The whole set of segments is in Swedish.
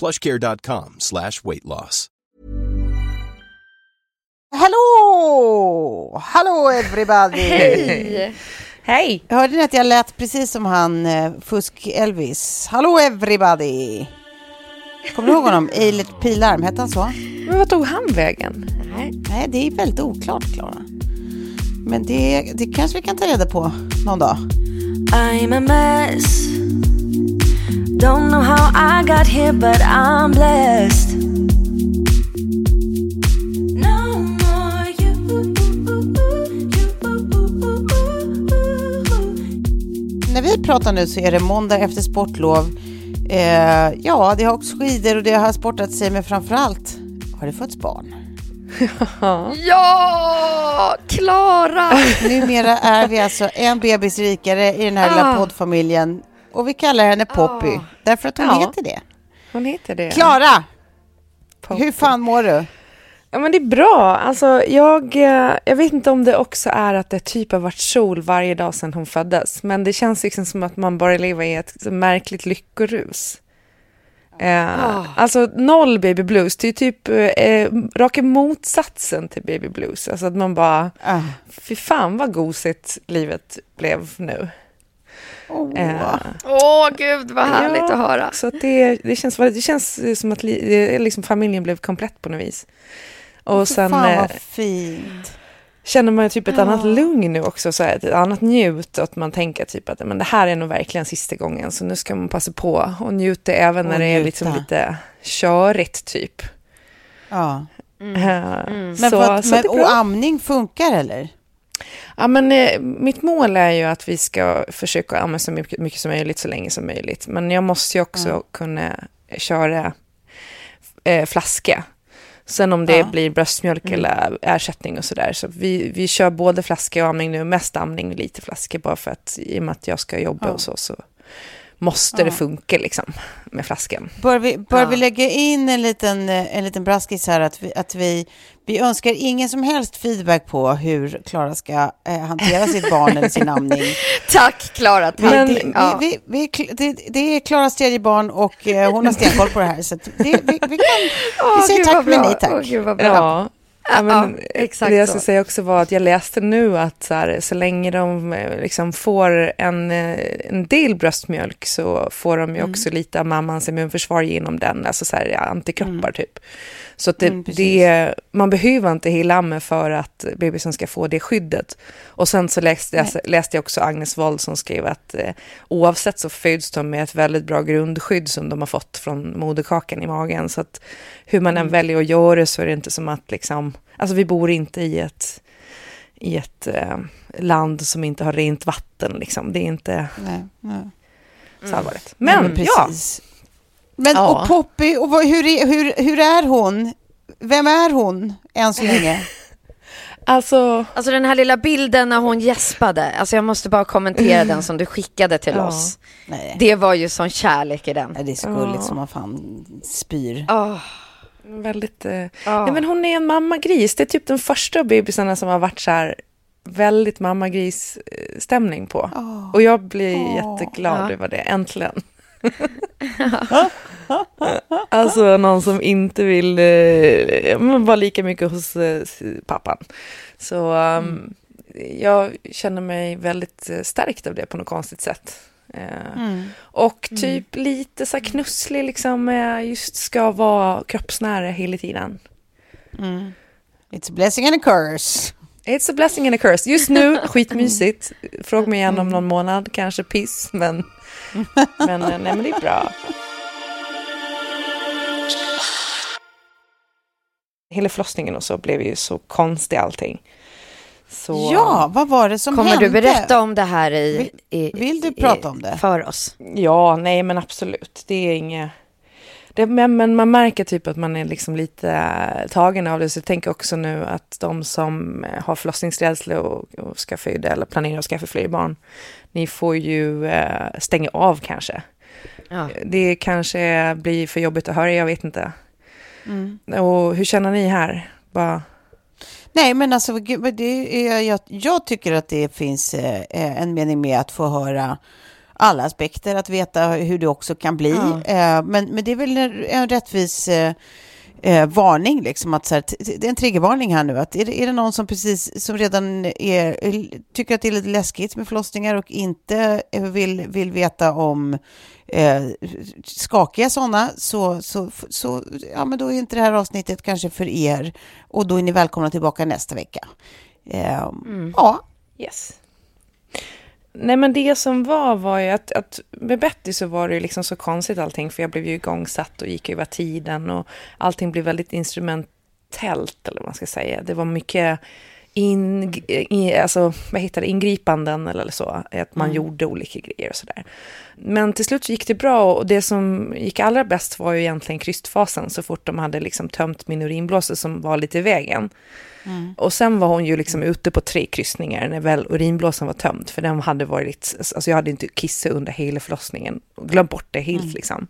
plushcare.com slash weight loss. Hallå! Hallå everybody! Hej! Hej! Hörde ni att jag lät precis som han eh, Fusk-Elvis? Hallå everybody! Kommer du ihåg honom? Eilert Pilarm, hette han så? Men vad tog han vägen? Nej, Nej det är väldigt oklart, Klara. Men det, det kanske vi kan ta reda på någon dag. I'm a mess Don't know how I got here but I'm blessed No more you, När vi pratar nu så är det måndag efter sportlov. Eh, ja, det har åkts skidor och det har sportat sig, men framför allt har det fötts barn. Ja, Klara! Numera är vi alltså en bebis rikare i den här lilla Ah. poddfamiljen och vi kallar henne Poppy därför att hon Ja. heter det. Hon heter det. Klara, Poppy. hur fan mår du? Ja, men det är bra. Alltså, jag, eh, jag vet inte om det också är att det typ har varit sol varje dag sedan hon föddes. Men det känns liksom som att man bara lever i ett märkligt lyckorus. Eh, Alltså noll baby blues, det är typ eh, raka motsatsen till baby blues. Alltså att man bara, Ah. fy fan vad gosigt livet blev nu. Åh. Eh, Åh gud vad härligt Ja, att höra. Så att det, det, känns, det känns som att li, liksom familjen blev komplett på något vis. Och sen fan eh, vad fint. känner man ju typ ett Ja. annat lugn nu också, så här, ett annat njut. Att man tänker typ att men det här är nog verkligen sista gången, så nu ska man passa på och njuta även Och när det är njuta. liksom lite körigt typ. Ja. Eh, Men, så, för att, så men, och amning funkar eller? Ja, men, eh, mitt mål är ju att vi ska försöka amma så mycket, mycket som möjligt så länge som möjligt. Men jag måste ju också kunna köra eh, flaska. Sen om det Ja. Mm. blir bröstmjölk eller ersättning och sådär. Så vi, vi kör både flaska och amning nu. Mest amning, lite flaska bara för att i och med att jag ska jobba Ja. och så, så måste det funka liksom med flaskan. Bör vi, bör Ja. vi lägga in en liten, eh, en liten braskis här att vi, att vi, vi önskar ingen som helst feedback på hur Klara ska eh, hantera sitt barn eller sin amning. Tack Klara. Tack. Men- det, ja. vi, vi, vi, det, det är Klaras tredje barn och eh, hon har stenkoll på det här. Så det, vi, vi, kan, vi säger tack men nej tack. Åh, gud, vad bra. Ja, men Ja, exakt det jag ska säga också var att jag läste nu att så, här, så länge de eh, liksom får en, eh, en del bröstmjölk så får de ju Mm. också lite av mammans immunförsvar genom den, alltså så här, antikroppar typ. Så det, Mm, det, man behöver inte helamma för att bebisen ska få det skyddet. Och sen så läste jag, läste jag också Agnes Wold som skrev att eh, oavsett så föds de med ett väldigt bra grundskydd som de har fått från moderkakan i magen. Så att hur man Mm. än väljer att göra det så är det inte som att liksom, alltså vi bor inte i ett, i ett eh, land som inte har rent vatten liksom. Det är inte Nej, nej. så allvarligt. Men, ja, precis. Men Ja. och Poppy, och vad, hur, är, hur, hur är hon? Vem är hon än så länge? Alltså, Alltså den här lilla bilden när hon gäspade, alltså jag måste bara kommentera den som du skickade till Ja. oss. Nej, Det var ju sån kärlek i den. Nej, det är skulligt som man fan spyr. Åh, väldigt... Eh, åh. Nej, men hon är en mammagris. Det är typ de första bebisarna som har varit så här väldigt mammagris-stämning på. Åh. Och jag blir jätteglad Ja. över det, äntligen. alltså någon som inte vill eh, vara lika mycket hos eh, pappan. Så um, jag känner mig väldigt eh, stärkt av det på något konstigt sätt. Eh, Mm. Och typ lite så knusslig liksom, just ska vara kroppsnära hela tiden. Mm. It's a blessing and a curse. It's a blessing and a curse. Just nu, skitmysigt. Fråga mig igen om någon månad, kanske piss, men, men, eh, nej, men det är bra. Hela förlossningen och så blev ju så konstig allting. Så, Ja, vad var det som Kommer hände? du berätta om det här i, Vill- vill du i- prata om det? För oss. Ja, nej men absolut. Det är inget... Det, men, men man märker typ att man är liksom lite äh, tagen av det. Så jag tänker också nu att de som eh, har förlossningsrädsla och, och ska föda eller planerar att skaffa fler barn, ni får ju äh, stänga av kanske. Ja. Det kanske blir för jobbigt att höra, jag vet inte. Mm. Och hur känner ni här? Bara, Nej, men alltså, det är, jag, jag tycker att det finns eh, en mening med att få höra alla aspekter, att veta hur det också kan bli. Ja. Eh, men, men det är väl en, rättvis eh, eh, varning, liksom att så här, det är en triggervarning här nu. Att är, det, är det någon som precis som redan är, tycker att det är lite läskigt med förlossningar och inte eh, vill, vill veta om eh, skakiga sådana, så, så, så ja, men då är inte det här avsnittet kanske för er. Och då är ni välkomna tillbaka nästa vecka. Eh, Ja, Yes. Nej men det som var var ju att, att med Betty så var det ju liksom så konstigt allting för jag blev ju igångsatt och gick över tiden och allting blev väldigt instrumentellt eller vad man ska säga. Det var mycket in, in, alltså, vad heter det, ingripanden eller så, att man gjorde olika grejer och sådär. Men till slut så gick det bra och det som gick allra bäst var ju egentligen krystfasen så fort de hade liksom tömt min urinblåsa som var lite i vägen. Och sen var hon ju liksom ute på tre kryssningar när väl urinblåsan var tömd. För den hade varit, alltså jag hade inte kissat under hela förlossningen. Glömt bort det helt liksom.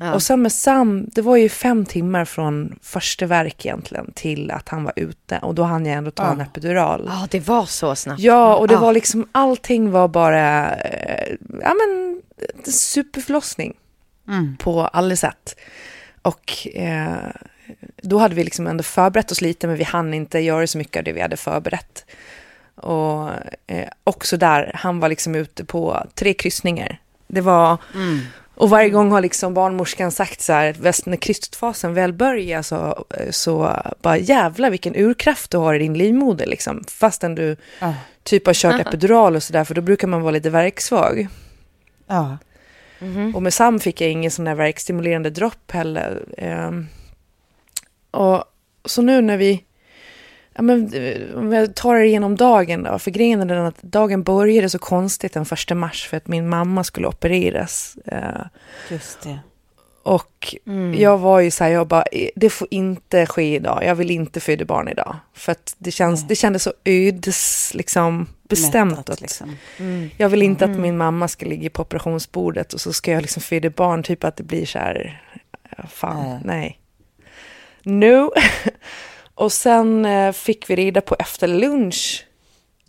Ja. Och sen med Sam, det var ju fem timmar från första verk egentligen till att han var ute. Och då hann jag ändå ta en epidural. Ja, det var så snabbt. Ja, och det Ja. var liksom, allting var bara, eh, ja men, en superförlossning på alla sätt. Och eh, då hade vi liksom ändå förberett oss lite, men vi hann inte göra så mycket av det vi hade förberett. Och eh, också där, han var liksom ute på tre kryssningar. Det var, och varje gång har liksom barnmorskan sagt så här, att när krystfasen väl börjar så, så bara jävla vilken urkraft du har i din livmoder liksom. Fastän du Ja. typ har kört epidural och sådär, för då brukar man vara lite verksvag. ja. Och med Sam fick jag ingen sån där verkstimulerande dropp heller. Ehm, och så nu när vi, ja men eh, om jag tar det igenom dagen då, för grejen är den att dagen började så konstigt den första mars för att min mamma skulle opereras. Eh, Just det. och Mm. jag var ju så här, jag bara, "Eh, det får inte ske idag, jag vill inte föda barn idag. För att det, känns, det kändes så ödes, liksom, bestämt. Mättat, att, liksom. jag vill inte att min mamma ska ligga på operationsbordet och så ska jag liksom föda barn, typ att det blir så här, fan, Nej. nej. Nu. och sen eh, fick vi reda på efter lunch,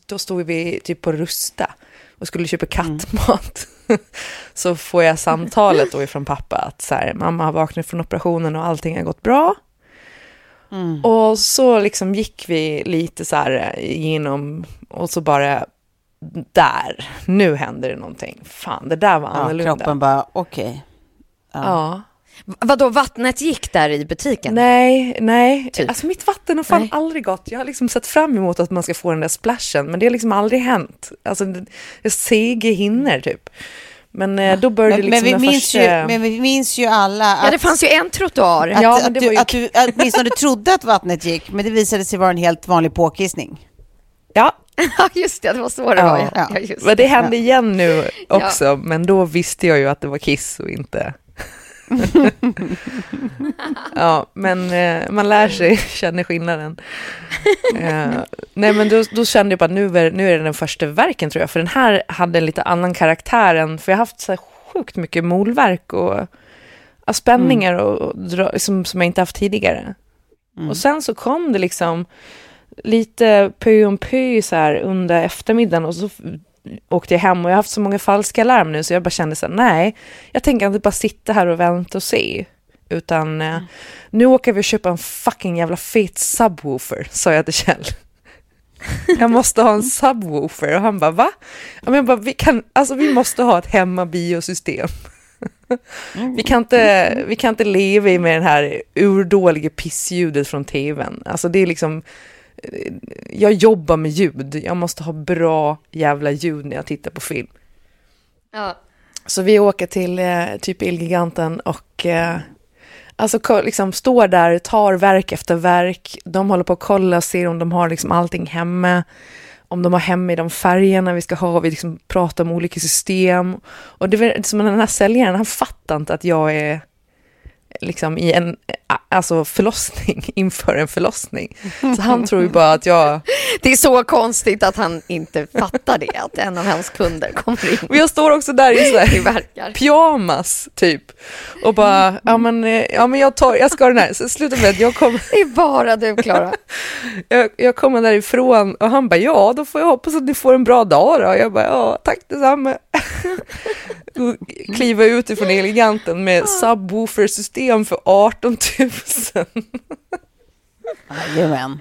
då stod vi typ på Rusta och skulle köpa kattmat. så får jag samtalet då ifrån pappa att så här, mamma har vaknat från operationen och allting har gått bra. Och så liksom gick vi lite så här igenom och så bara där, nu händer det någonting. Fan, det där var Ja, annorlunda. kroppen bara, okej. Ja. Vadå, vattnet gick där i butiken? Nej, nej. Typ. Alltså mitt vatten har fan Nej. aldrig gått. Jag har liksom sett fram emot att man ska få den där splashen, men det har liksom aldrig hänt. Alltså, det sega hinner typ. Men eh, då började Men, liksom men, vi minns första... ju, men vi minns ju alla att, Ja, det fanns ju en trottoar. att, Ja, att, men det du, var ju- att du åtminstone trodde att vattnet gick, men det visade sig vara en helt vanlig påkissning. Ja, Ja, just det, det var så det Ja, var. Ja. ja. Ja, just men det. det hände igen nu också. Men då visste jag ju att det var kiss och inte... ja, men eh, man lär sig, känner skillnaden. Eh, nej, men då, då kände jag bara nu är, nu är det den första verken tror jag, för den här hade en lite annan karaktär än, för jag har haft så här sjukt mycket molverk och spänningar och, och dra, som, som jag inte haft tidigare. Och sen så kom det liksom lite pö om pö så här under eftermiddagen och så åkte jag hem och jag har haft så många falska larm nu så jag bara kände så här, nej, jag tänker inte bara sitta här och vänta och se. Utan eh, nu åker vi och köper en fucking jävla fet subwoofer, sa jag till Kjell. Jag måste ha en subwoofer och han bara va? Jag bara, vi, kan, alltså, vi måste ha ett hemmabiosystem. Vi kan, inte, vi kan inte leva i med den här urdåliga pissljudet från tvn. Alltså det är liksom, jag jobbar med ljud, jag måste ha bra jävla ljud när jag tittar på film. Ja. Så vi åker till eh, typ Elgiganten och eh, alltså liksom står där, tar verk efter verk. De håller på att kolla, ser om de har liksom allting hemma. Om de har hemma i de färgerna vi ska ha. Vi liksom pratar om olika system. Och det är som den här säljaren, han fattar inte att jag är liksom i en alltså förlossning, inför en förlossning. Så han tror ju bara att jag... Det är så konstigt att han inte fattar det, att en av hans kunder kommer in Och jag står också där i så här pyjamas typ. Och bara, ja men, eh, ja, men jag, tar, jag ska ha den här. Så slutar med att jag kommer Det är bara du, Klara. jag, jag kommer därifrån och han bara, ja då får jag hoppas att ni får en bra dag då. Jag bara, ja tack detsamma. Kliva ut ifrån Eleganten med subwoofer-system för 18 000. Jajamän.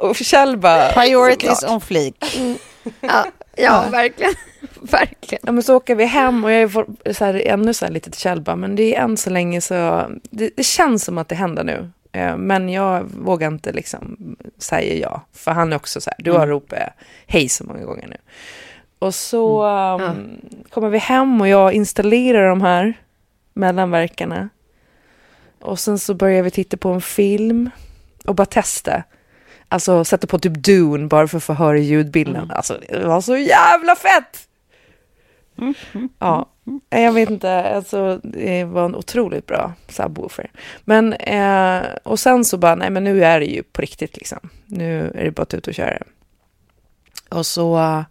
Och Kjell bara, Priorities såklart. on fleek. Ja, ja verkligen. verkligen. Ja, men så åker vi hem och jag är så här, ännu så här lite till Kjell bara, men det är än så länge så, det, det känns som att det händer nu. Eh, Men jag vågar inte liksom säga ja, för han är också så här, du har ropat hej så många gånger nu. Och så um, kommer vi hem och jag installerar de här mellanverkarna. Och sen så börjar vi titta på en film och bara testa. Alltså sätta på typ Dune bara för att få höra ljudbilden. Alltså det var så jävla fett! Ja, jag vet inte, alltså det var en otroligt bra subwoofer. Men, eh, och sen så bara, nej men nu är det ju på riktigt liksom. Nu är det bara att ut och köra. Och så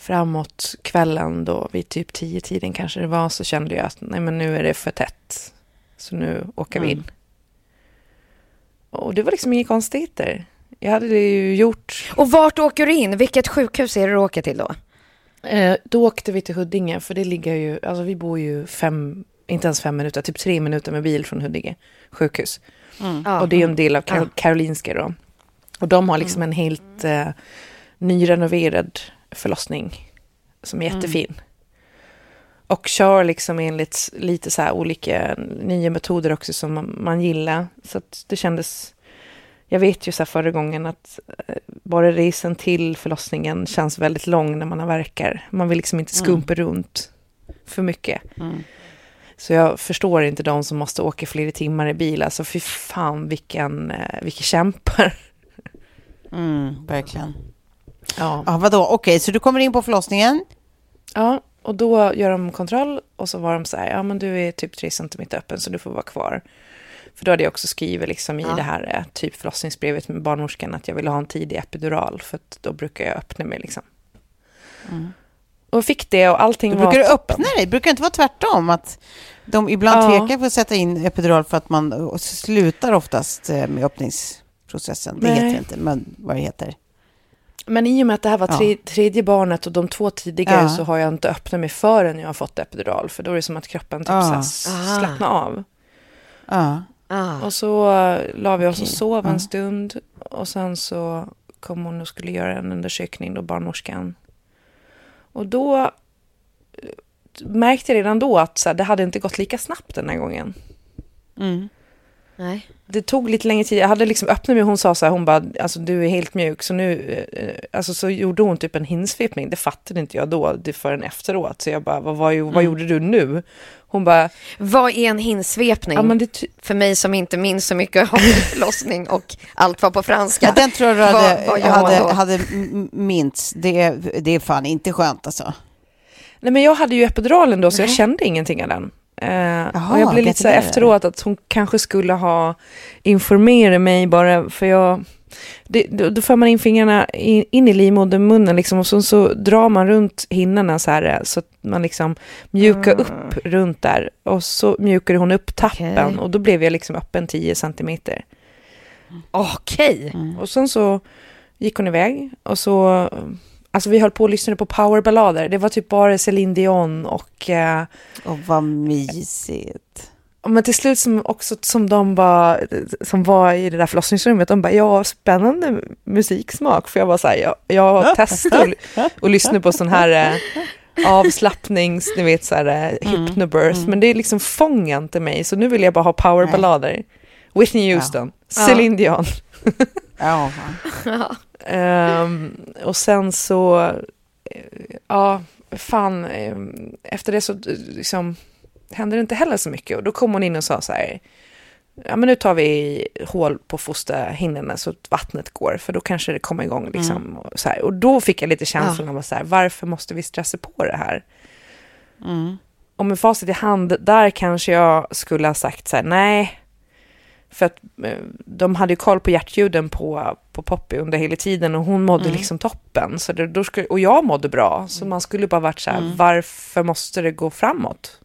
framåt kvällen då, vid typ tio tiden kanske det var, så kände jag att nej men nu är det för tätt. Så nu åker vi in. Och det var liksom inga konstigheter. Jag hade det ju gjort Och vart åker du in? Vilket sjukhus är det du åker till då? Eh, då åkte vi till Huddinge, för det ligger ju, alltså vi bor ju fem, inte ens fem minuter, typ tre minuter med bil från Huddinge sjukhus. Ja. Och det är ju en del av Kar-. Karolinska då. Och de har liksom en helt eh, nyrenoverad förlossning som är jättefin. Och kör liksom enligt lite så här olika nya metoder också som man, man gillar. Så att det kändes, jag vet ju så här förra gången att eh, bara resan till förlossningen känns väldigt lång när man har verkar. Man vill liksom inte skumpa runt för mycket. Så jag förstår inte de som måste åka flera timmar i bil. Alltså fy fan vilken, eh, vilka kämpar. Mm, verkligen. Ja. Ja, vadå? Okej, så du kommer in på förlossningen. ja, och då gör de kontroll och så var de så här, ja men du är typ 3 centimeter öppen så du får vara kvar. För då hade jag också skrivit liksom i det här eh, typ förlossningsbrevet med barnmorskan att jag ville ha en tidig epidural för att då brukar jag öppna mig liksom. Och fick det och allting Då var brukar du toppen. öppna dig. Brukar det inte vara tvärtom? Att de ibland Ja. tvekar på att sätta in epidural för att man slutar oftast eh, med öppningsprocessen. Det Nej. heter inte, men vad det heter. Men i och med att det här var Ja. tre, tredje barnet och de två tidigare Ja. så har jag inte öppnat mig förrän jag har fått epidural. För då är det som att kroppen typ Ja. Ah. slappnar av. Ja. Ah. Och så uh, la vi oss och Okej. sov en Ja. stund. Och sen så kom hon och skulle göra en undersökning, då barnmorskan. Och då eh, märkte jag redan då att så här, det hade inte gått lika snabbt den här gången. Mm. Nej. Det tog lite längre tid. Jag hade liksom öppnat mig och hon sa så här, hon bara, alltså du är helt mjuk. Så nu, eh, alltså så gjorde hon typ en hinsvepning. Det fattade inte jag då, det förrän efteråt. Så jag bara, vad, vad, vad gjorde du nu? Hon bara, Vad är en hinsvepning? ja men det, ty- För mig som inte minns så mycket om förlossning och allt var på franska. Ja, den tror jag du hade, vad hade, hade m- minst. Det, är- det är fan inte skönt alltså. Nej men jag hade ju epiduralen då så jag Nej. kände ingenting av den. Eh, Jaha, och jag blev lite så efteråt att hon kanske skulle ha informerat mig bara för jag... Det, då, då för man in fingrarna in, in i livmodermunnen liksom, och så, så drar man runt hinnorna så här eh, så att man liksom mjukar upp runt där. Och så mjukade hon upp tappen Okej. och då blev jag liksom öppen 10 centimeter. Okej. Och sen så gick hon iväg och så, alltså vi höll på och lyssnade på powerballader. Det var typ bara Celine Dion och, eh, Och vad mysigt. men till slut som också som de var, som var i det där förlossningsrummet, de bara, ja, spännande musiksmak. För jag var så här, jag, jag testade att och lyssna på sån här eh, avslappnings, ni vet så här eh, hypnobirth, men det liksom fångar inte mig, så nu vill jag bara ha powerballader. Whitney Houston, Celine Dion. Ja, Ehm, och sen så, eh, ja, fan, eh, efter det så eh, liksom, hände det inte heller så mycket. Och då kom hon in och sa så här, ja men nu tar vi hål på fosterhinnorna så att vattnet går, för då kanske det kommer igång liksom. Och, så här. och då fick jag lite känslan av att så här, varför måste vi stressa på det här? Och med facit i hand, där kanske jag skulle ha sagt så här, nej, för att eh, de hade ju koll på hjärtljuden på, på Poppy under hela tiden och hon mådde liksom toppen. Så det, då skulle, och jag mådde bra, så man skulle bara varit så här, varför måste det gå framåt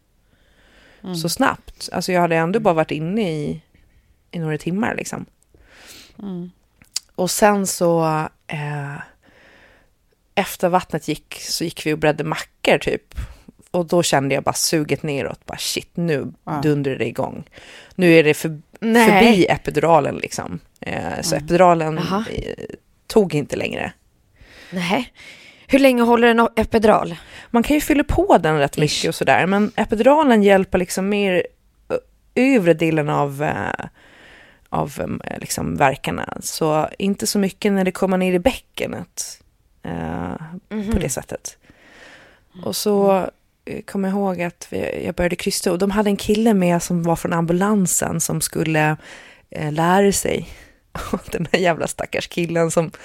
så snabbt? Alltså jag hade ändå bara varit inne i, i några timmar liksom. Och sen så, eh, efter vattnet gick så gick vi och bredde mackor typ. Och då kände jag bara suget neråt, bara shit, nu dundrar det igång. Nu är det för, Nej. förbi epiduralen liksom. Eh, så epiduralen Jaha. eh, tog inte längre. Nej. Hur länge håller en epidural? Man kan ju fylla på den rätt mycket och sådär, men epiduralen hjälper liksom mer övre delen av, eh, av liksom verkarna. Så inte så mycket när det kommer ner i bäckenet eh, på det sättet. Och så eh, kommer jag ihåg att jag började krysta och de hade en kille med som var från ambulansen som skulle eh, lära sig. Den här jävla stackars killen som...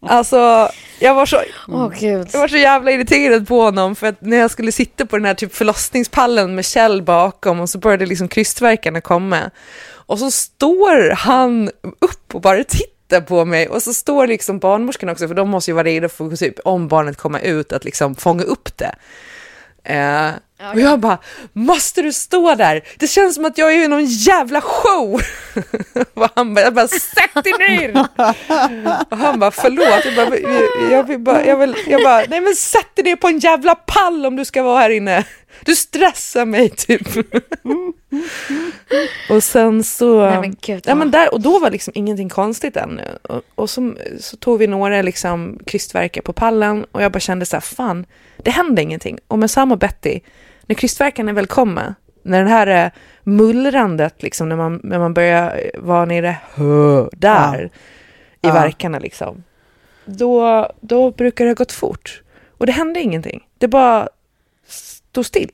Alltså, jag var så... Åh gud. Jag var så jävla irriterad på honom för att när jag skulle sitta på den här typ förlossningspallen med Kjell bakom och så började liksom krystvärkarna komma. Och så står han upp och bara tittar på mig och så står liksom barnmorskan också för de måste ju vara redo för typ om barnet kommer ut att liksom fånga upp det. Eh, och jag bara, måste du stå där? Det känns som att jag är i någon jävla show. och han bara, jag bara, sätt dig ner! och han bara, förlåt. Jag bara, jag, jag, vill bara, jag, vill, jag bara, nej men sätt dig ner på en jävla pall om du ska vara här inne. Du stressar mig typ. och sen så, Nej, men gud, ja, men där, och då var liksom ingenting konstigt ännu. Och, och så, så tog vi några liksom krystverkar på pallen och jag bara kände så här, fan, det hände ingenting. Och med Sam och Betty, när krystverkarna väl kommer, när det här eh, mullrandet, liksom, när, man, när man börjar eh, vara nere där i Ja. verkarna, liksom, då, då brukar det ha gått fort. Och det hände ingenting. Det bara stod still.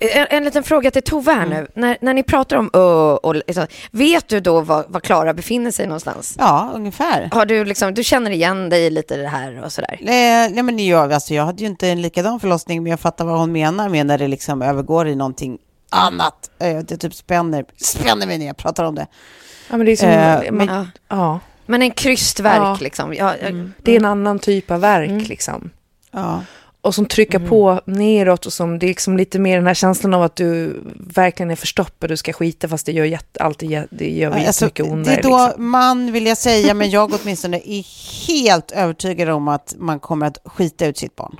En, en liten fråga till Tove här nu. När, när ni pratar om ö och liksom, vet du då var, var Klara befinner sig någonstans? ja ungefär. Har du liksom, du känner igen dig lite i det här och sådär? Eh, nej, men jag, alltså, jag hade ju inte en likadan förlossning, men jag fattar vad hon menar med när det liksom övergår i någonting annat. Eh, det typ spänner, spänner mig när jag pratar om det. Ja, men det är som, Eh, man, Ja. ja, Men en krystverk Ja. liksom. Ja, jag- det är en annan typ av verk liksom. Ja. Och som trycker på neråt och som, det är liksom lite mer den här känslan av att du verkligen är förstoppad, du ska skita fast det gör jätte, alltid det gör Alltså, jättemycket det ondare. är då liksom. man, vill jag säga, men jag åtminstone är helt övertygad om att man kommer att skita ut sitt barn.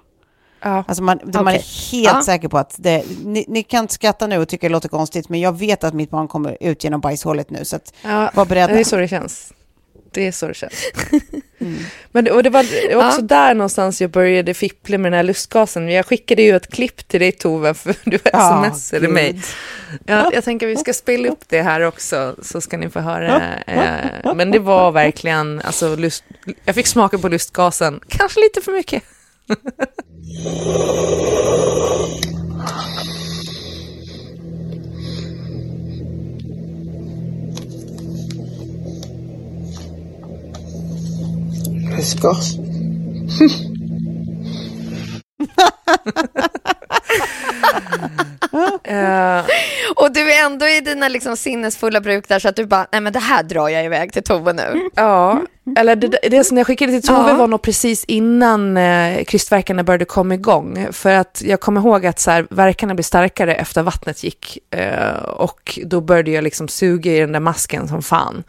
Ja. Alltså man, man Okej. är helt Ja. säker på att det, ni, ni kan skratta nu och tycka det låter konstigt, men jag vet att mitt barn kommer ut genom bajshålet nu, så att Ja, var beredda. det är så det känns. Det är så det känns. Men det, och det var också Ja. där någonstans jag började fippla med den här lustgasen. Jag skickade ju ett klipp till dig Tove, för du Ja, smsade mig. Ja, jag tänker vi ska spela upp det här också, så ska ni få höra. Eh, men det var verkligen, alltså, lust, jag fick smaka på lustgasen, kanske lite för mycket. l'espace corse. Och du är ändå i dina liksom sinnesfulla bruk där så att du bara, nej men det här drar jag iväg till Tove nu. Ja, eller det, det som jag skickade till Tove Ja. var nog precis innan eh, krystverkarna började komma igång. För att jag kommer ihåg att så här, verkarna blev starkare efter vattnet gick. Eh, och då började jag liksom suga i den där masken som fan.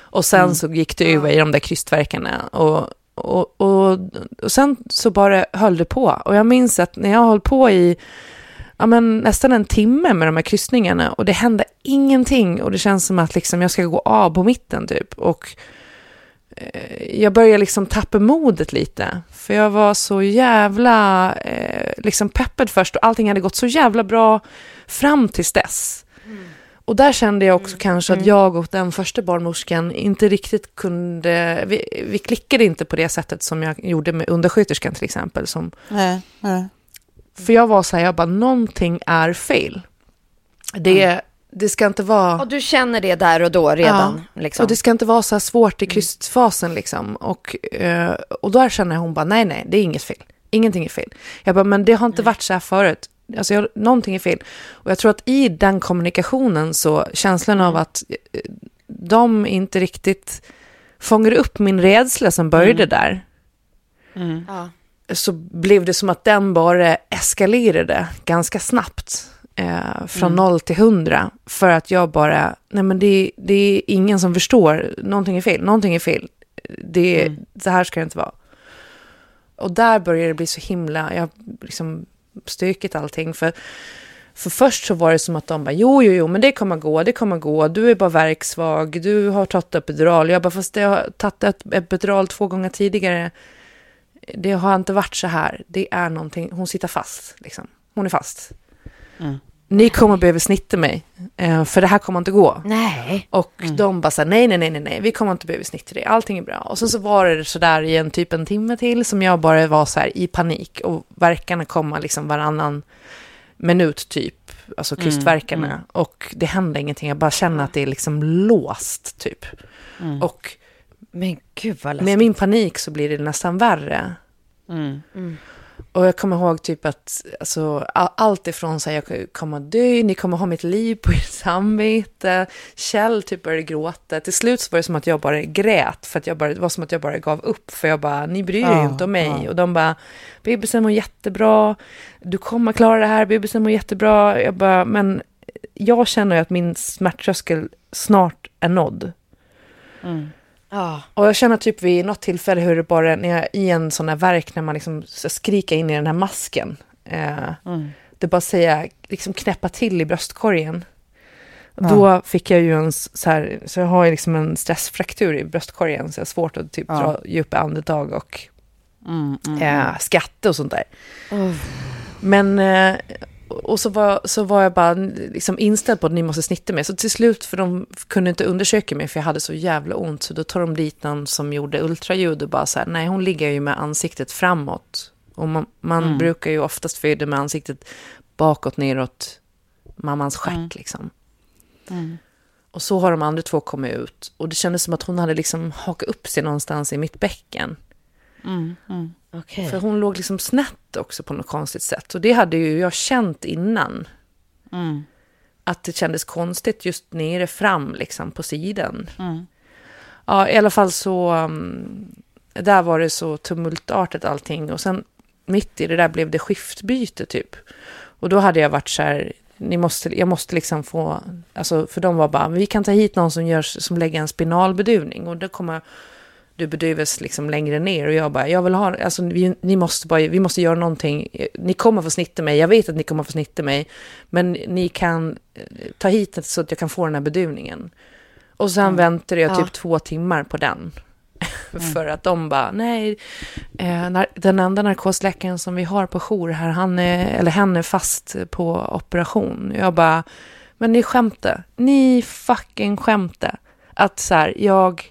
Och sen så gick det över i de där krystverkarna. Och, och, och, och sen så bara höll det på. Och jag minns att när jag höll på i ja, men nästan en timme med de här kryssningarna och det hände ingenting och det känns som att liksom jag ska gå av på mitten typ. Och eh, jag började liksom tappa modet lite. För jag var så jävla eh, liksom peppad först och allting hade gått så jävla bra fram tills dess. Och där kände jag också kanske att jag och den första barnmorskan inte riktigt kunde, vi, vi klickade inte på det sättet som jag gjorde med undersköterskan till exempel. Som, Nej, nej. för jag var så här, jag bara, någonting är fel. Det, det ska inte vara... Och du känner det där och då redan? Liksom. Och det ska inte vara så här svårt i krystfasen liksom. Och, eh, och där känner hon bara, nej, nej, det är inget fel. Ingenting är fel. Jag bara, men det har inte varit så här förut. Alltså, jag, någonting är fel. Och jag tror att i den kommunikationen så känslan av att eh, de inte riktigt fångar upp min rädsla som började där. Ja. Så blev det som att den bara eskalerade ganska snabbt. Eh, från noll till hundra. För att jag bara, nej men det, det är ingen som förstår. Någonting är fel, någonting är fel. Det, Så här ska det inte vara. Och där började det bli så himla, jag liksom stökigt allting. För, för först så var det som att de bara, jo, jo, jo, men det kommer gå, det kommer gå. Du är bara verksvag, du har tagit epidural. Jag bara, fast jag har tagit ett epidural två gånger tidigare. Det har inte varit så här. Det är någonting, hon sitter fast, liksom. Hon är fast. Mm. Ni kommer behöva snitta mig, eh, för det här kommer inte gå. Nej. Och de bara så här, nej, nej, nej, nej, vi kommer inte behöva snitta dig, allting är bra. Och sen så var det så där i en typ en timme till som jag bara var så här i panik och verkarna komma liksom varannan minut typ, alltså krystverkarna. Och det hände ingenting, jag bara känner att det är liksom låst typ. Och Men gud vad med min panik så blir det nästan värre. Och jag kommer ihåg typ att alltså, allt ifrån så här, jag kommer att dö, ni kommer ha mitt liv på ert samvete. Kjell typ började gråta. Till slut så var det som att jag bara grät, för att jag bara, det var som att jag bara gav upp. För jag bara, ni bryr er ju Ja, inte om mig. ja. Och de bara, bebisen mår jättebra, du kommer klara det här, bebisen mår jättebra. Jag bara, men jag känner ju att min smärttröskel snart är nådd. Ja. Och jag känner typ vid något tillfälle hur det bara, när jag i en sån här verk, när man liksom skriker in i den här masken. Eh, Det bara säga, liksom knäppa till i bröstkorgen. Då fick jag ju en så här, så jag har ju liksom en stressfraktur i bröstkorgen, så jag har svårt att typ dra djupa andetag och eh, skratta och sånt där. Men, eh, och så var, så var jag bara liksom inställd på att ni måste snitta mig. Så till slut, för de kunde inte undersöka mig för jag hade så jävla ont. Så då tar de dit någon som gjorde ultraljud och bara så här, nej hon ligger ju med ansiktet framåt. Och man, man brukar ju oftast föda med ansiktet bakåt, neråt, mammans stjärt liksom. Och så har de andra två kommit ut. Och det kändes som att hon hade liksom hakat upp sig någonstans i mitt bäcken. Okej. För hon låg liksom snett också på något konstigt sätt. Och det hade ju jag känt innan. Att det kändes konstigt just nere fram liksom på sidan. Ja, i alla fall så... um, där var det så tumultartat allting. Och sen mitt i det där blev det skiftbyte typ. Och då hade jag varit så här... Ni måste, jag måste liksom få... Alltså, för de var bara, vi kan ta hit någon som, gör, som lägger en spinalbedövning. Och då kommer du bedövas liksom längre ner och jag bara, jag vill ha, alltså vi, ni måste bara, vi måste göra någonting, ni kommer få snitta mig, jag vet att ni kommer få snitta mig, men ni kan eh, ta hit det så att jag kan få den här bedövningen. Och sen väntade jag typ Ja. två timmar på den. För att de bara, nej, eh, den enda narkosläkaren som vi har på jour här, han är, eller hen är fast på operation. Jag bara, men ni skämtar, ni fucking skämtar. Att så här, jag,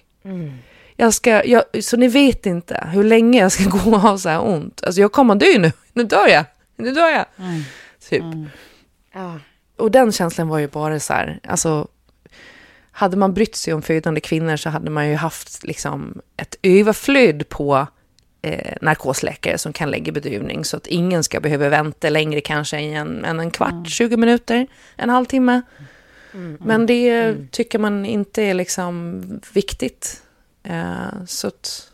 jag ska, jag, så ni vet inte hur länge jag ska gå och ha så här ont. Alltså jag kommer dö nu, nu dör jag, nu dör jag. Typ. Ja. Och den känslan var ju bara så här, alltså hade man brytt sig om födande kvinnor så hade man ju haft liksom ett överflöd på eh, narkosläkare som kan lägga bedövning så att ingen ska behöva vänta längre kanske än, än en kvart, 20 minuter, en halvtimme. Men det tycker man inte är liksom viktigt. Eh, så att,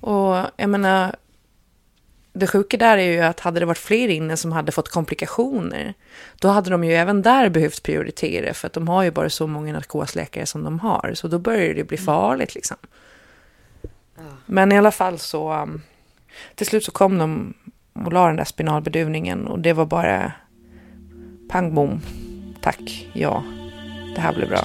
och jag menar, det sjuka där är ju att hade det varit fler inne som hade fått komplikationer, då hade de ju även där behövt prioritera, för att de har ju bara så många narkosläkare som de har, så då börjar det bli farligt liksom. Men i alla fall så, um, till slut så kom de och la den där spinalbedövningen och det var bara pang bom, tack, ja, det här blir bra.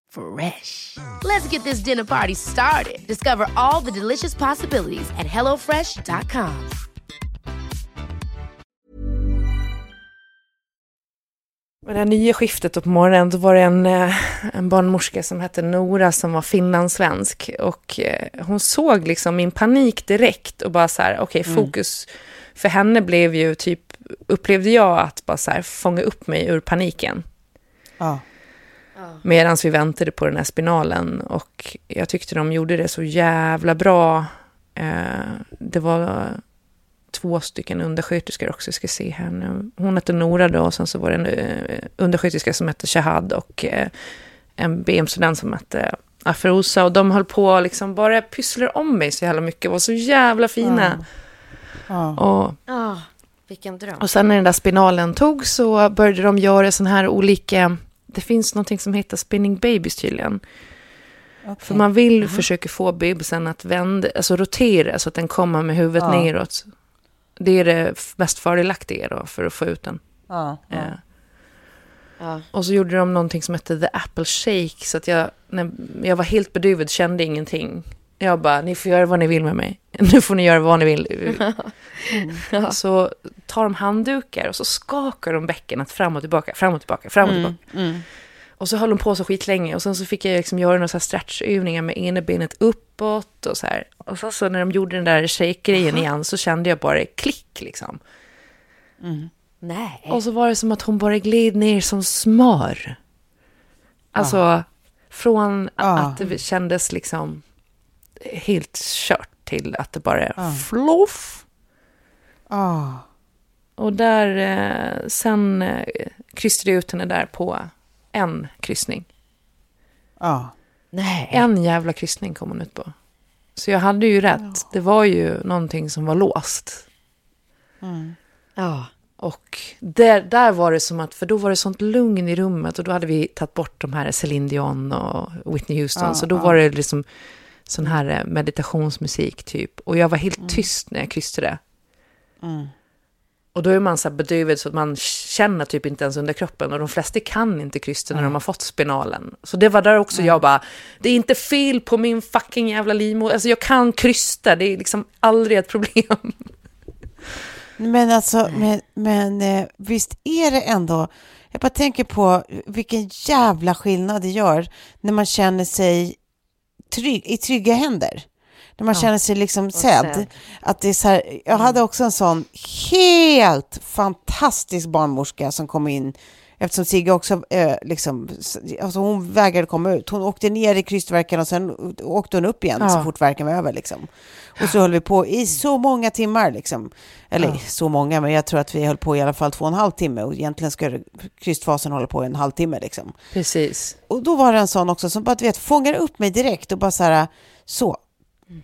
Fresh. Let's get this dinner party started. Discover all the delicious possibilities at hellofresh.com. Med det här nya skiftet då på morgonen, då var det en, eh, en barnmorska som hette Nora som var finlandssvensk. Och eh, hon såg liksom min panik direkt och bara så här, okej, fokus för henne blev ju typ, upplevde jag att bara så här fånga upp mig ur paniken. Ja. Medan vi väntade på den här spinalen. Och jag tyckte de gjorde det så jävla bra. Eh, det var två stycken undersköterskor också, jag ska se här nu. Hon hette Nora då, och sen så var det en eh, undersköterska som hette Shahad och eh, en BM-student som hette Afrosa. Och de höll på liksom bara pysslar om mig så jävla mycket, var så jävla fina. Ja. Och dröm. och sen när den där spinalen tog så började de göra sån här olika... Det finns någonting som heter spinning babies tydligen. För man vill försöka få bebisen att vända, alltså rotera så att den kommer med huvudet Ja. neråt. Det är det mest fördelaktiga då för att få ut den. Ja. Eh, Ja. Och så gjorde de någonting som hette the apple shake. Så att jag, när jag var helt bedövad, kände ingenting. Jag bara, ni får göra vad ni vill med mig. Nu får ni göra vad ni vill. Så tar de handdukar och så skakar de bäckenet fram och tillbaka, fram och tillbaka, fram och tillbaka. Och så höll de på så skitlänge och sen så fick jag liksom göra några så här stretchövningar med ena benet uppåt och så här. Och så, så när de gjorde den där shake-grejen igen så kände jag bara klick liksom. Nej. Och så var det som att hon bara gled ner som smör. Alltså, från Ja. att det kändes liksom helt kört till att det bara är floff. Ja. Och där, eh, sen eh, kryssade jag ut henne där på en kryssning. Ja. Nej. En jävla kryssning kom hon ut på. Så jag hade ju rätt. Det var ju någonting som var låst. Ja. Och där, där var det som att, för då var det sånt lugn i rummet och då hade vi tagit bort de här Celine Dion och Whitney Houston. Ja, så då ja. var det liksom sån här eh, meditationsmusik typ. Och jag var helt tyst när jag kryssade. Och då är man så här bedövad så att man känner typ inte ens under kroppen. Och de flesta kan inte krysta när de har fått spinalen. Så det var där också jag bara, det är inte fel på min fucking jävla livmoder. Alltså jag kan krysta, det är liksom aldrig ett problem. Men alltså, men, men eh, visst är det ändå... Jag bara tänker på vilken jävla skillnad det gör när man känner sig trygg, i trygga händer. När man Ja. känner sig liksom sedd. sedd. Att det är så här, jag hade också en sån helt fantastisk barnmorska som kom in Eftersom Sigge också eh, liksom, alltså hon vägrade komma ut. Hon åkte ner i krystvärken och sen åkte hon upp igen Ja. så fort värken var över. Liksom. Och så höll vi på i så många timmar. Liksom. Eller Ja. så många, men jag tror att vi höll på i alla fall två och en halv timme. Och egentligen ska krystfasen hålla på i en halvtimme. Liksom. Precis. Och då var det en sån också som bara, du vet, fångar upp mig direkt och bara så här, så.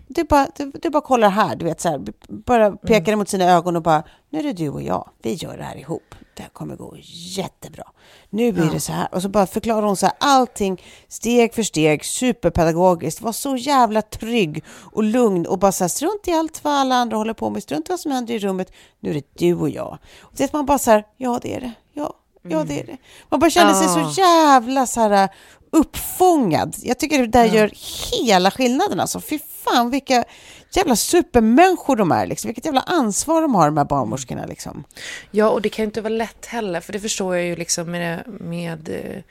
Du bara, du, du bara kollar här, du vet så här, bara pekar mot sina ögon och bara, nu är det du och jag, vi gör det här ihop. Det här kommer gå jättebra. Nu blir det så här. Och så bara förklarar hon så här, allting steg för steg, superpedagogiskt, var så jävla trygg och lugn och bara så här, strunt i allt vad alla andra håller på med, strunt i vad som händer i rummet, nu är det du och jag. Och det att man bara så här, ja det är det, ja, ja det är det. Man bara känner sig så jävla så här uppfångad. Jag tycker det där gör hela skillnaden alltså. Fy fan vilka jävla supermänniskor de är liksom. Vilket jävla ansvar de har de här barnmorskorna liksom. Ja, och det kan ju inte vara lätt heller, för det förstår jag ju liksom med, med eh,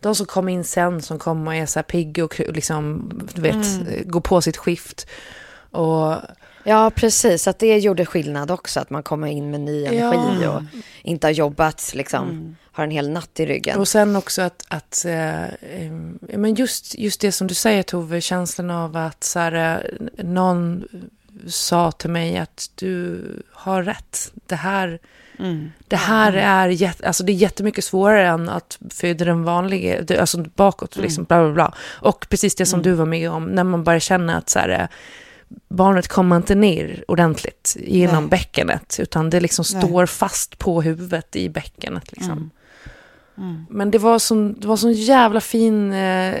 de som kommer in sen, som kommer och är så här pigga och liksom, du vet, eh, går på sitt skift. Och Ja, precis. Att det gjorde skillnad också. Att man kommer in med ny energi Ja. och inte har jobbat, liksom, har en hel natt i ryggen. Och sen också att, att eh, eh, men just, just det som du säger Tove, känslan av att så här, eh, någon sa till mig att du har rätt. Det här, det här är, jätte, alltså det är jättemycket svårare än att föda den vanliga, alltså bakåt, liksom, bla bla bla. Och precis det som du var med om, när man börjar känna att så här, eh, barnet kommer inte ner ordentligt genom Nej. bäckenet, utan det liksom Nej. står fast på huvudet i bäckenet. Liksom. Mm. Men det var sån, det var sån jävla fin eh,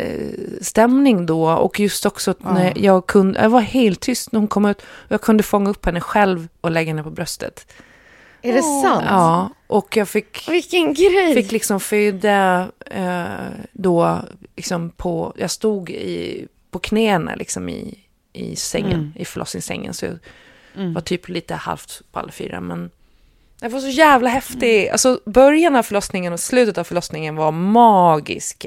stämning då. Och just också att när jag kunde, jag var helt tyst när hon kom ut. Och jag kunde fånga upp henne själv och lägga henne på bröstet. Är det sant? Ja, och jag fick, Vilken grej! fick liksom föda eh, då liksom på, jag stod i, på knäna liksom i, i sängen, i förlossningssängen. Så jag var typ lite halvt på alla fyra. Men det var så jävla häftigt. Alltså början av förlossningen och slutet av förlossningen var magisk.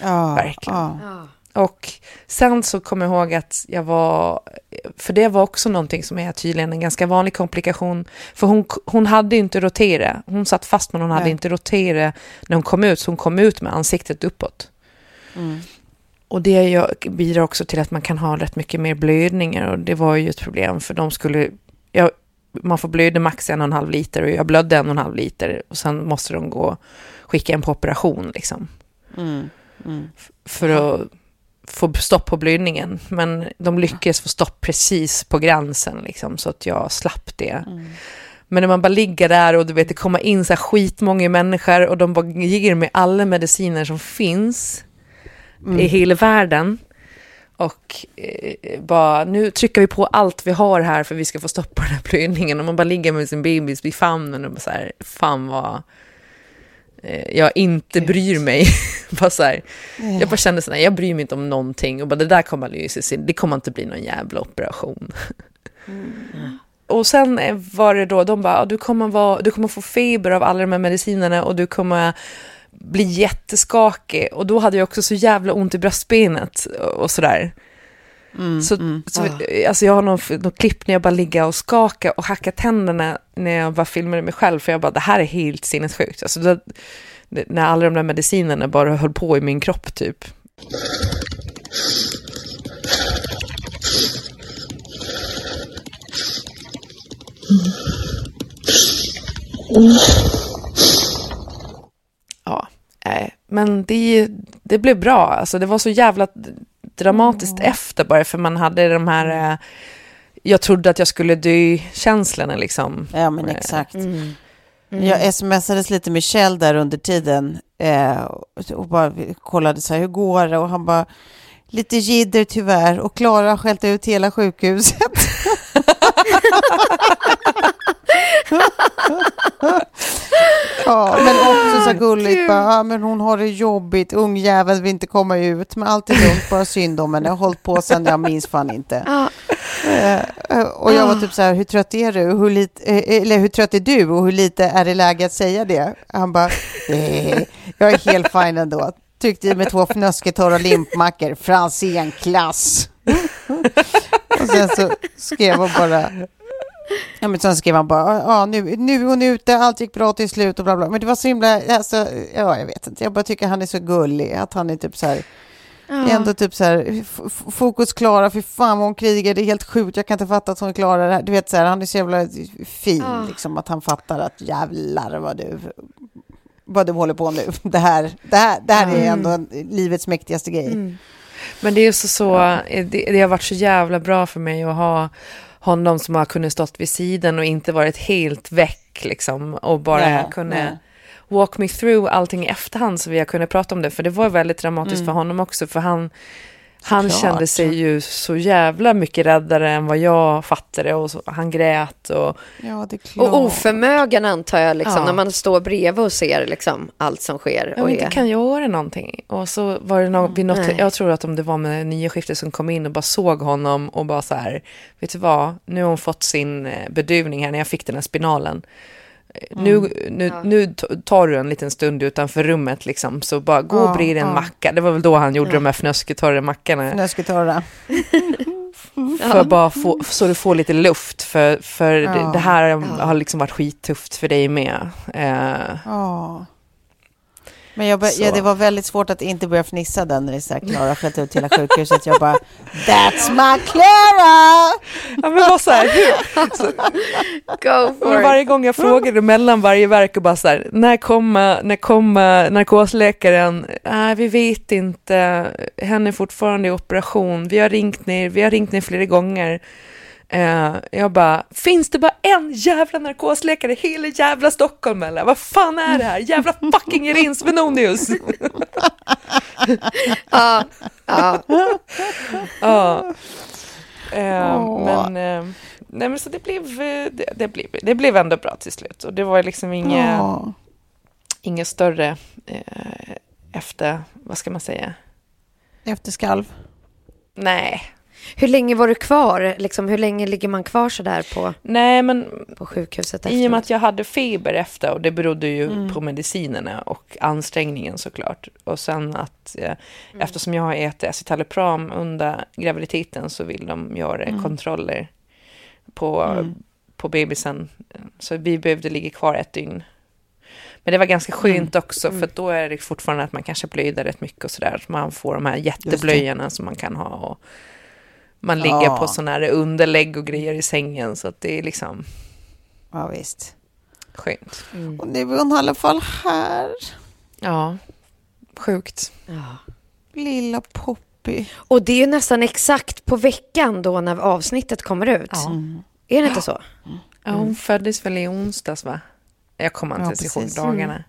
Ja, Verkligen. Ja. Och sen så kommer jag ihåg att jag var, för det var också någonting som är tydligen en ganska vanlig komplikation. För hon, hon hade inte roterat, hon satt fast men hon hade Nej. inte roterat när hon kom ut, så hon kom ut med ansiktet uppåt. Mm. Och det bidrar också till att man kan ha rätt mycket mer blödningar och det var ju ett problem för de skulle, jag, man får blöda max en och en halv liter och jag blödde en och en halv liter och sen måste de gå skicka en på operation liksom Mm. Mm. för att få stopp på blödningen. Men de lyckades få stopp precis på gränsen liksom, så att jag slapp det. Men när man bara ligger där och du vet, det kommer in så här skitmånga människor och de bara ger mig alla mediciner som finns i hela världen. Och eh, bara, nu trycker vi på allt vi har här för vi ska få stopp på den här blödningen. Och man bara ligger med sin bebis vid famnen och bara så här, fan vad eh, jag inte bryr mig. bara så här, jag bara kände så här, jag bryr mig inte om någonting. Och bara, det där kommer sig, det kommer inte bli någon jävla operation. Och sen eh, var det då, de bara, "Ja, du kommer, vara, du kommer få feber av alla de här medicinerna och du kommer bli jätteskakig. Och då hade jag också så jävla ont i bröstbenet och- sådär. så, så alltså jag har någon, någon klipp när jag bara ligger och skakar och hackar tänderna när jag bara filmade mig själv. För jag bara, det här är helt sinnessjukt. Alltså det, det, när alla de där medicinerna bara höll på i min kropp typ. Ja, nej. men det, det blev bra. Alltså det var så jävla dramatiskt efter bara för man hade de här, eh, jag trodde att jag skulle dö-känslorna liksom. Ja, men exakt. Jag smsades lite med Kjell där under tiden eh, och bara kollade så här, hur går det? Och han bara, lite jidder tyvärr. Och Klara har skällt ut hela sjukhuset. ja, men också så gulligt, bara, ja, men hon har det jobbigt, ungjäveln vill inte komma ut, men allt är lugnt, bara synd om henne, jag har hållit på sen jag minns fan inte. Ja. Eh, och jag var typ så här, hur trött är du? Hur lite, eh, eller hur trött är du? Och hur lite är det läge att säga det? Han bara, eh, jag är helt fin ändå. tryckte i mig två fnösketorra limpmackor, Franzén-klass. och sen så skrev hon bara, ja men sen skrev han bara, ja nu, nu är hon ute, allt gick bra till slut och bla bla. Men det var så himla, alltså, ja jag vet inte, jag bara tycker han är så gullig, att han är typ så här, Ja. Ändå typ så här, fokus Klara, för fan vad hon krigar, det är helt sjukt, jag kan inte fatta att hon klarar det här. Du vet så här, han är så jävla fin, Ja. liksom, att han fattar att jävlar vad du, vad du håller på nu. Det här, det här, det här är ändå livets mäktigaste grej. Men det är ju så, så det, det har varit så jävla bra för mig att ha honom som har kunnat stått vid sidan och inte varit helt väck liksom och bara Nej, kunna nej. walk me through allting i efterhand så vi har kunnat prata om det. För det var väldigt dramatiskt för honom också för han, han Såklart. kände sig ju så jävla mycket räddare än vad jag fattade och så, han grät och Ja, klart. Och oförmögen antar jag, liksom, Ja. när man står bredvid och ser liksom, allt som sker. jag Och inte är... kan göra någonting. Och så var det något, vid något, Nej. jag tror att om det var med nya skiftet som kom in och bara såg honom och bara så här, vet du vad, nu har hon fått sin eh, beduvning här när jag fick den här spinalen. Eh, Nu, nu, nu t- tar du en liten stund utanför rummet liksom, så bara gå och Ja, bred en ja. macka. Det var väl då han gjorde de här fnösketorra mackorna. Fnösketorra. För bara få, så du får lite luft, för, för det, Ja. det här har liksom varit skittufft för dig med. Eh, Ja. Men jag bör, ja, det var väldigt svårt att inte börja fnissa den när det så här Klara sköt ut hela sjukhuset. Jag bara, that's my Clara! ja, men bara så här, Go Och varje gång jag frågade mellan varje verk och bara så här, när kommer, när kommer narkosläkaren? Nej, vi vet inte. Henne är fortfarande i operation. Vi har ringt ner, vi har ringt ner flera gånger. Eh, jag bara, finns det bara en jävla narkosläkare i hela jävla Stockholm eller? Vad fan är det här? Jävla fucking Irin Svenonius! Ja, ja. Ja. Eh, men, eh, nej, men så det blev, det, det, blev, det blev ändå bra till slut. Och det var liksom inget, Ja. inget större eh, efter, vad ska man säga? Efterskalv. Nej. Hur länge var du kvar? Liksom, hur länge ligger man kvar så där på, Nej, men på sjukhuset i och med efteråt? att jag hade feber efter och det berodde ju på medicinerna och ansträngningen såklart. Och sen att eh, eftersom jag har ätit escitalopram under graviditeten så vill de göra kontroller på, på bebisen. Så vi behövde ligga kvar ett dygn. Men det var ganska skönt också för då är det fortfarande att man kanske blöder rätt mycket och sådär. Man får de här jätteblöjorna som man kan ha och man ligger Ja. på sådana här underlägg och grejer i sängen så att det är liksom Ja, visst. skönt. Och nu är hon i alla fall här. Ja, sjukt. Lilla Poppy. Och det är ju nästan exakt på veckan då när avsnittet kommer ut. Ja. Är det inte så? Ja, hon föddes väl i onsdags va? Jag kommer inte Ja, ens ihåg dagarna.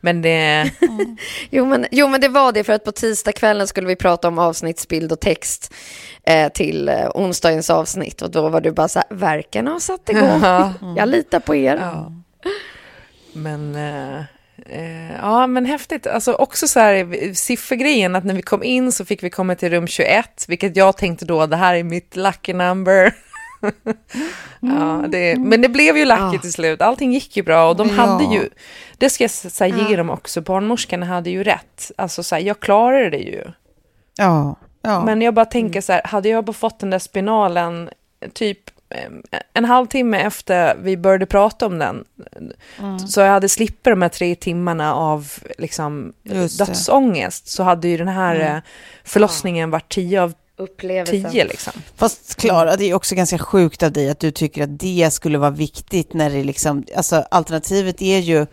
Men det... Jo men, jo, men det var det för att på tisdagskvällen skulle vi prata om avsnittsbild och text eh, till eh, onsdagens avsnitt och då var du bara så här, verken har satt igång. Ja. Jag litar på er. Ja. Men, eh, eh, ja men häftigt. Alltså också så här siffergrejen att när vi kom in så fick vi komma till rum 21, vilket jag tänkte då, det här är mitt lucky number. ja, det, men det blev ju lucky Ja. till slut. Allting gick ju bra och de Ja. hade ju, det ska jag så här, ge dem också, barnmorskorna hade ju rätt. Alltså så här, jag klarade det ju. Ja. ja. Men jag bara tänker så här, hade jag bara fått den där spinalen typ en halvtimme efter vi började prata om den, så jag hade slippt de här tre timmarna av liksom, dödsångest, så hade ju den här eh, förlossningen varit 10 av Upplevelsen. 10 liksom. Fast Klara, det är också ganska sjukt av dig att du tycker att det skulle vara viktigt när det liksom, alltså alternativet är ju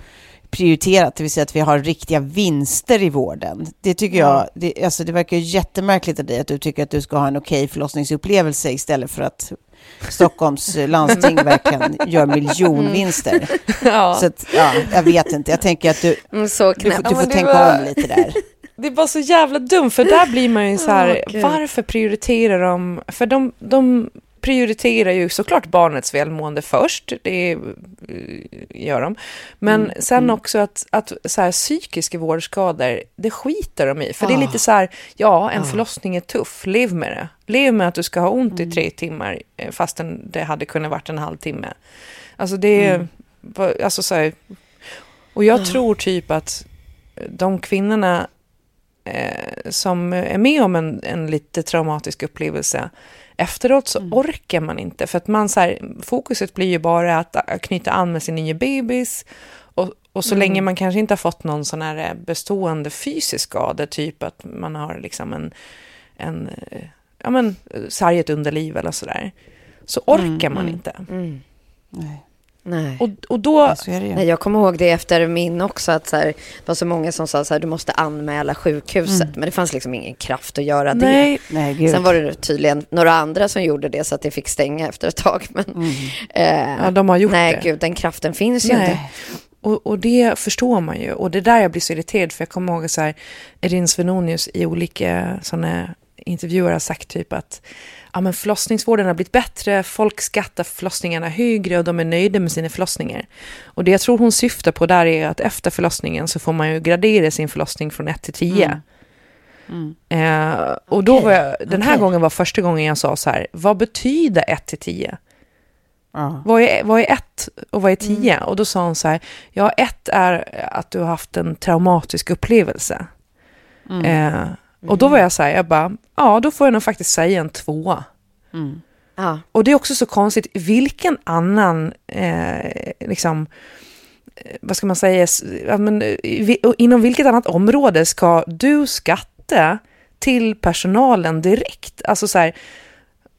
prioriterat, det vill säga att vi har riktiga vinster i vården. Det tycker jag, det, alltså det verkar ju jättemärkligt av dig att du tycker att du ska ha en okej förlossningsupplevelse istället för att Stockholms landsting verkligen gör miljonvinster. Ja. Så att, ja, jag vet inte, jag tänker att du, Mm, så du, får- du får tänka var- om lite där. Det var så jävla dumt, för där blir man ju så här, Gud. varför prioriterar de, för de, de prioriterar ju såklart barnets välmående först, det eh, gör de, men sen också att, att så här, psykiska vårdskador, det skiter de i, för det är lite så här, ja, en förlossning är tuff, lev med det, lev med att du ska ha ont i tre timmar, eh, fastän det hade kunnat varit en halvtimme. Alltså det är, alltså så här, och jag tror typ att de kvinnorna eh, som är med om en, en lite traumatisk upplevelse, efteråt så orkar man inte. För att man så här, fokuset blir ju bara att äh, knyta an med sin nya bebis. Och, och så länge man kanske inte har fått någon sån här eh, bestående fysisk skada, typ att man har liksom en, en eh, ja men, sargat underliv eller sådär, så orkar man inte. Nej. Nej. Och, och då... Ju. Nej, jag kommer ihåg det efter min också, att så här, det var så många som sa så här, du måste anmäla sjukhuset, men det fanns liksom ingen kraft att göra det. Nej, Nej, gud. Sen var det tydligen några andra som gjorde det så att det fick stänga efter ett tag. Men, eh, Ja, de har gjort nej, det. gud, den kraften finns ju Nej. inte. Och, och det förstår man ju. Och det är där jag blir så irriterad. För jag kommer ihåg så här, Erin Svenonius i olika sådana intervjuer har sagt typ att ja, men förlossningsvården har blivit bättre, folk skattar förlossningarna högre och de är nöjda med sina förlossningar. Och det jag tror hon syftar på där är att efter förlossningen så får man ju gradera sin förlossning från 1 till 10. Eh, och då var jag, den här Okej. gången var första gången jag sa så här, vad betyder 1 till 10? Ja. Vad är, vad är ett och vad är tio? Och då sa hon så här, ja ett är att du har haft en traumatisk upplevelse. Eh, och då var jag så här, jag bara, ja då får jag nog faktiskt säga en tvåa. Ja. Och det är också så konstigt, vilken annan, eh, liksom, eh, vad ska man säga, ja, men, eh, inom vilket annat område ska du skatta till personalen direkt? Alltså så här,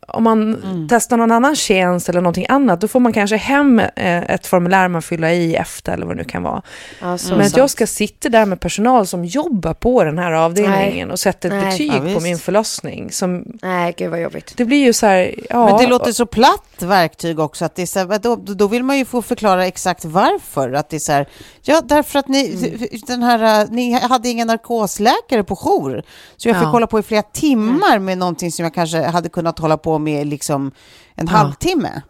om man testar någon annan tjänst eller någonting annat, då får man kanske hem eh, ett formulär man fyller i efter eller vad det nu kan vara. Ja, Men att sant. jag ska sitta där med personal som jobbar på den här avdelningen Nej. och sätta ett Nej. betyg Ja, på min förlossning. Som, Nej, gud vad jobbigt. det blir ju så här, ja. Men det låter så platt verktyg också. Att det är så här, då, då vill man ju få förklara exakt varför. Att det är så här, ja därför att ni, den här, ni hade ingen narkosläkare på jour. Så jag fick Ja. hålla på i flera timmar med någonting som jag kanske hade kunnat hålla på med liksom en halvtimme.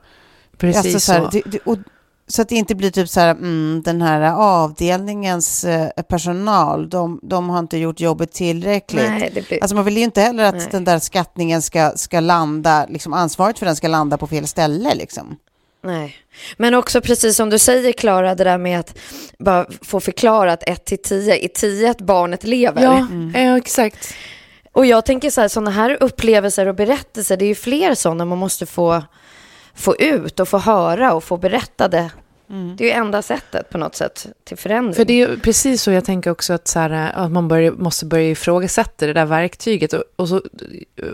Precis Alltså så, här, det, det, och, så att det inte blir typ så här, mm, den här avdelningens eh, personal, de, de har inte gjort jobbet tillräckligt. Nej, det blir... Alltså man vill ju inte heller att Nej. den där skattningen ska, ska landa, liksom ansvaret för den ska landa på fel ställe liksom. Nej. Men också precis som du säger Klara, det där med att bara få förklarat 1 till 10. I 10 att barnet lever. Ja, ja, exakt. Och jag tänker så här, sådana här upplevelser och berättelser, det är ju fler sådana man måste få, få ut och få höra och få berättade. Det är ju enda sättet på något sätt till förändring. För det är precis så jag tänker också att, så här, att man börjar, måste börja ifrågasätta det där verktyget. Och, och så,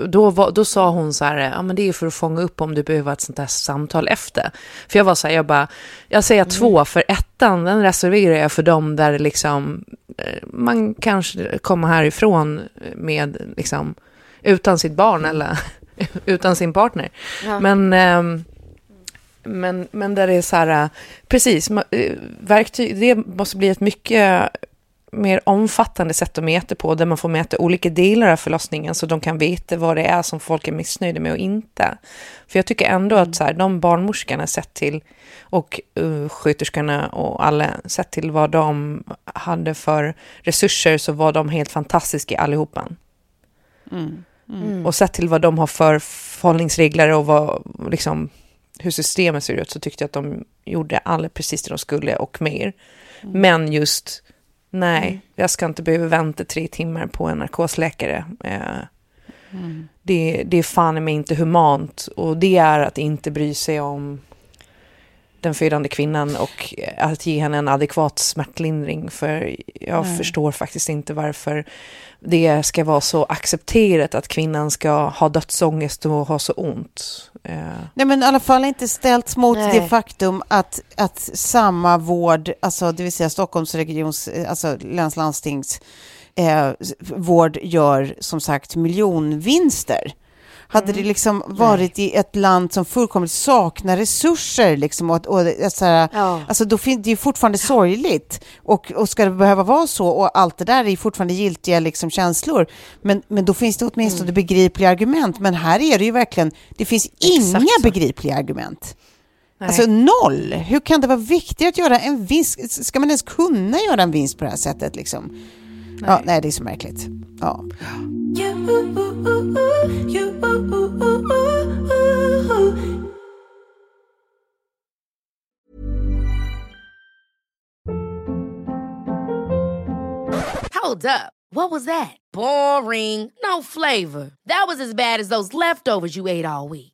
då, var, då sa hon så här, ja men det är för att fånga upp om du behöver ett sånt där samtal efter. För jag var så här, jag bara, jag säger två, för ettan den reserverar jag för dem där liksom, eh, man kanske kommer härifrån med, liksom, utan sitt barn eller utan sin partner. Ja. Men... ehm, men, men där det är så här, äh, precis, eh, verktyg, det måste bli ett mycket mer omfattande sätt att mäta på, där man får mäta olika delar av förlossningen så de kan veta vad det är som folk är missnöjda med och inte. För jag tycker ändå att så här, de barnmorskorna sett till, och uh, sköterskorna och alla, sett till vad de hade för resurser så var de helt fantastiska allihopa. Och sett till vad de har för förhållningsregler och vad, liksom, hur systemet ser ut så tyckte jag att de gjorde alla precis det de skulle och mer. Men just, nej, jag ska inte behöva vänta tre timmar på en narkosläkare. Eh, det, det är fan i mig inte humant. Och det är att inte bry sig om den födande kvinnan och att ge henne en adekvat smärtlindring. För jag förstår faktiskt inte varför det ska vara så accepterat att kvinnan ska ha dödsångest och ha så ont. Eh, Nej men i alla fall inte ställts mot Nej. det faktum att, att samma vård, alltså det vill säga Stockholmsregions, eh, alltså länslandstings eh, vård gör som sagt miljonvinster. Hade det liksom varit i ett land som fullkomligt saknar resurser, liksom, och, och, och så här, Ja. alltså, då fin- det är ju fortfarande sorgligt. Och, och ska det behöva vara så, och allt det där är fortfarande giltiga liksom, känslor, men, men då finns det åtminstone begripliga argument. Men här är det ju verkligen, det finns inga så. begripliga argument. nej. Alltså noll! Hur kan det vara viktigt att göra en vinst? Ska man ens kunna göra en vinst på det här sättet? Liksom? Ja, nej, det är så märkligt. Ja. Hold up. What was that? Boring. No flavor. That was as bad as those leftovers you ate all week.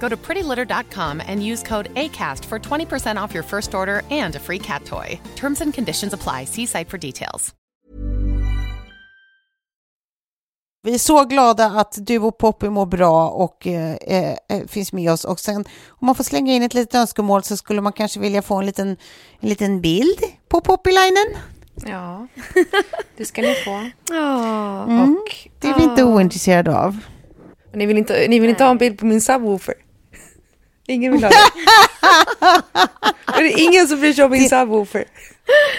Go to prettylitter.com and use code ACAST for 20% off your first order and a free cat toy. Terms and conditions apply. See site for details. Vi är så glada att du och Poppy mår bra och eh, eh, finns med oss. Och sen om man får slänga in ett litet önskemål så skulle man kanske vilja få en liten, en liten bild på Poppylinen. Ja, det ska ni få. Mm. Det är vi inte ointresserade av. Ni vill inte, ni vill inte ha en bild på min subwoofer? Ingen vill ha det. är det ingen som bryr sig om min subwoofer?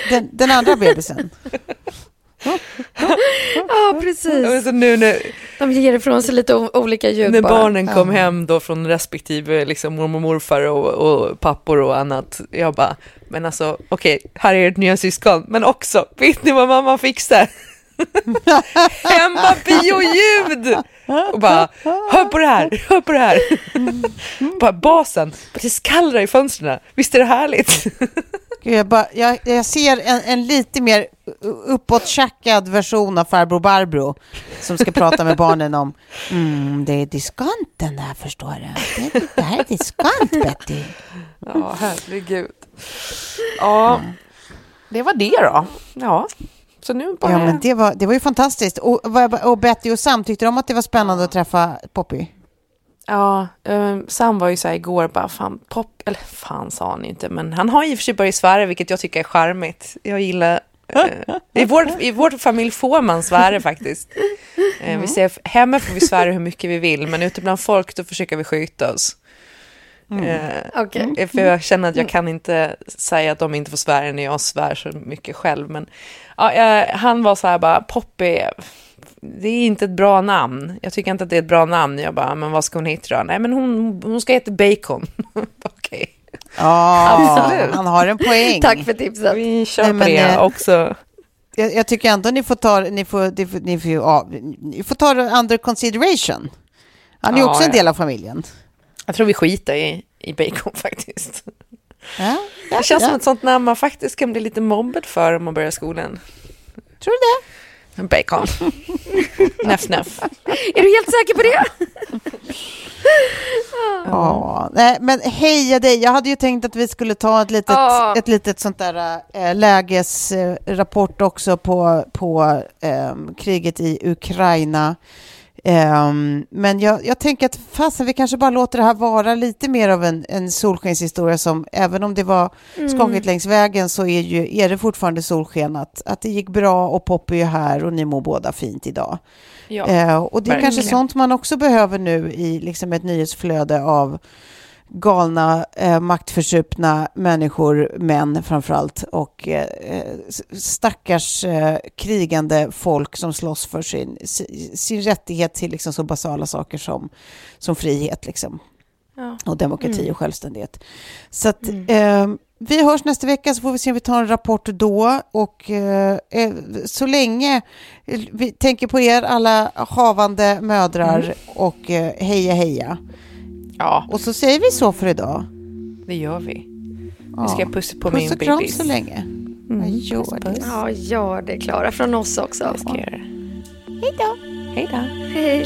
Den, den andra bebisen. Ja, precis. Och så nu när, De ger ifrån sig lite olika ljud när bara. barnen kom hem då från respektive liksom mormor och morfar och, och pappor och annat. Jag bara, men alltså okej, här är ert nya syskon. Men också, vet ni vad mamma fixar? Hemma bioljud! Och bara, hör på det här, hör på det här. bara basen, det skallrar i fönstren. Visst är det härligt? Gud, jag, bara, jag, jag ser en, en lite mer uppåttjackad version av farbror Barbro som ska prata med barnen om mm, det är diskonten där förstår du. Det, det här är diskont Betty. Ja, herregud. Ja, det var det då. Ja, så nu bara... Ja, men det var, det var ju fantastiskt. Och, och Betty och Sam, tyckte de att det var spännande att träffa Poppy? Ja, eh, Sam var ju så här igår bara, fan, pop, eller fan sa han inte, men han har i och för sig börjat svära, vilket jag tycker är charmigt. Jag gillar, eh, i, vår, i vår familj får man svära faktiskt. Eh, vi säger, hemma får vi svära hur mycket vi vill, men ute bland folk då försöker vi skjuta oss. Eh, Okej. För jag känner att jag kan inte säga att de inte får svära när jag svär så mycket själv. Men ja, eh, han var så här bara, Poppy, det är inte ett bra namn. Jag tycker inte att det är ett bra namn. Jag bara, men vad ska hon heta då? Nej, men hon, hon ska heta Bacon. Okej, Ja, Absolut. han har en poäng. Tack för tipset. vi kör Nej, på det eh, också. Jag, jag tycker ändå ni får ta, ni får, ni får, ni får, ja, ni får ta det under consideration. Han är ju Ja, också en del av familjen. Jag tror vi skiter i, i Bacon faktiskt. Ja, ja, Det känns ja. som ett sånt namn man faktiskt kan bli lite mobbad för om man börjar skolan. Tror du det? Bacon. Näff, näff. Är du helt säker på det? Ja, nej, men heja dig. Jag hade ju tänkt att vi skulle ta ett litet, Ja. ett litet sånt där äh, lägesrapport också på, på ehm, kriget i Ukraina. Ehm, men jag, jag tänker att fasen, vi kanske bara låter det här vara lite mer av en, en solskenshistoria som, även om det var skakigt längs vägen, så är, ju, är det fortfarande solsken att, att det gick bra och Poppy är här och ni mår båda fint idag. Ja. Eh, och det är kanske verkligen. sånt man också behöver nu i liksom ett nyhetsflöde av galna, eh, maktförsupna människor, män framförallt, och eh, stackars eh, krigande folk som slåss för sin, si- sin rättighet till liksom så basala saker som, som frihet liksom, Ja. och demokrati och självständighet. Så att, eh, vi hörs nästa vecka så får vi se om vi tar en rapport då. Och eh, eh, så länge eh, vi tänker på er alla havande mödrar och eh, heja heja. Ja, Och så säger vi så för idag. det gör vi. Ja. Nu ska jag pussa på Puss min och kram bebis. så länge. Mm, gör puss, det. puss. Ja, gör det Klara. Från oss också. Det ska jag göra. Hej då. Hej då. Hej.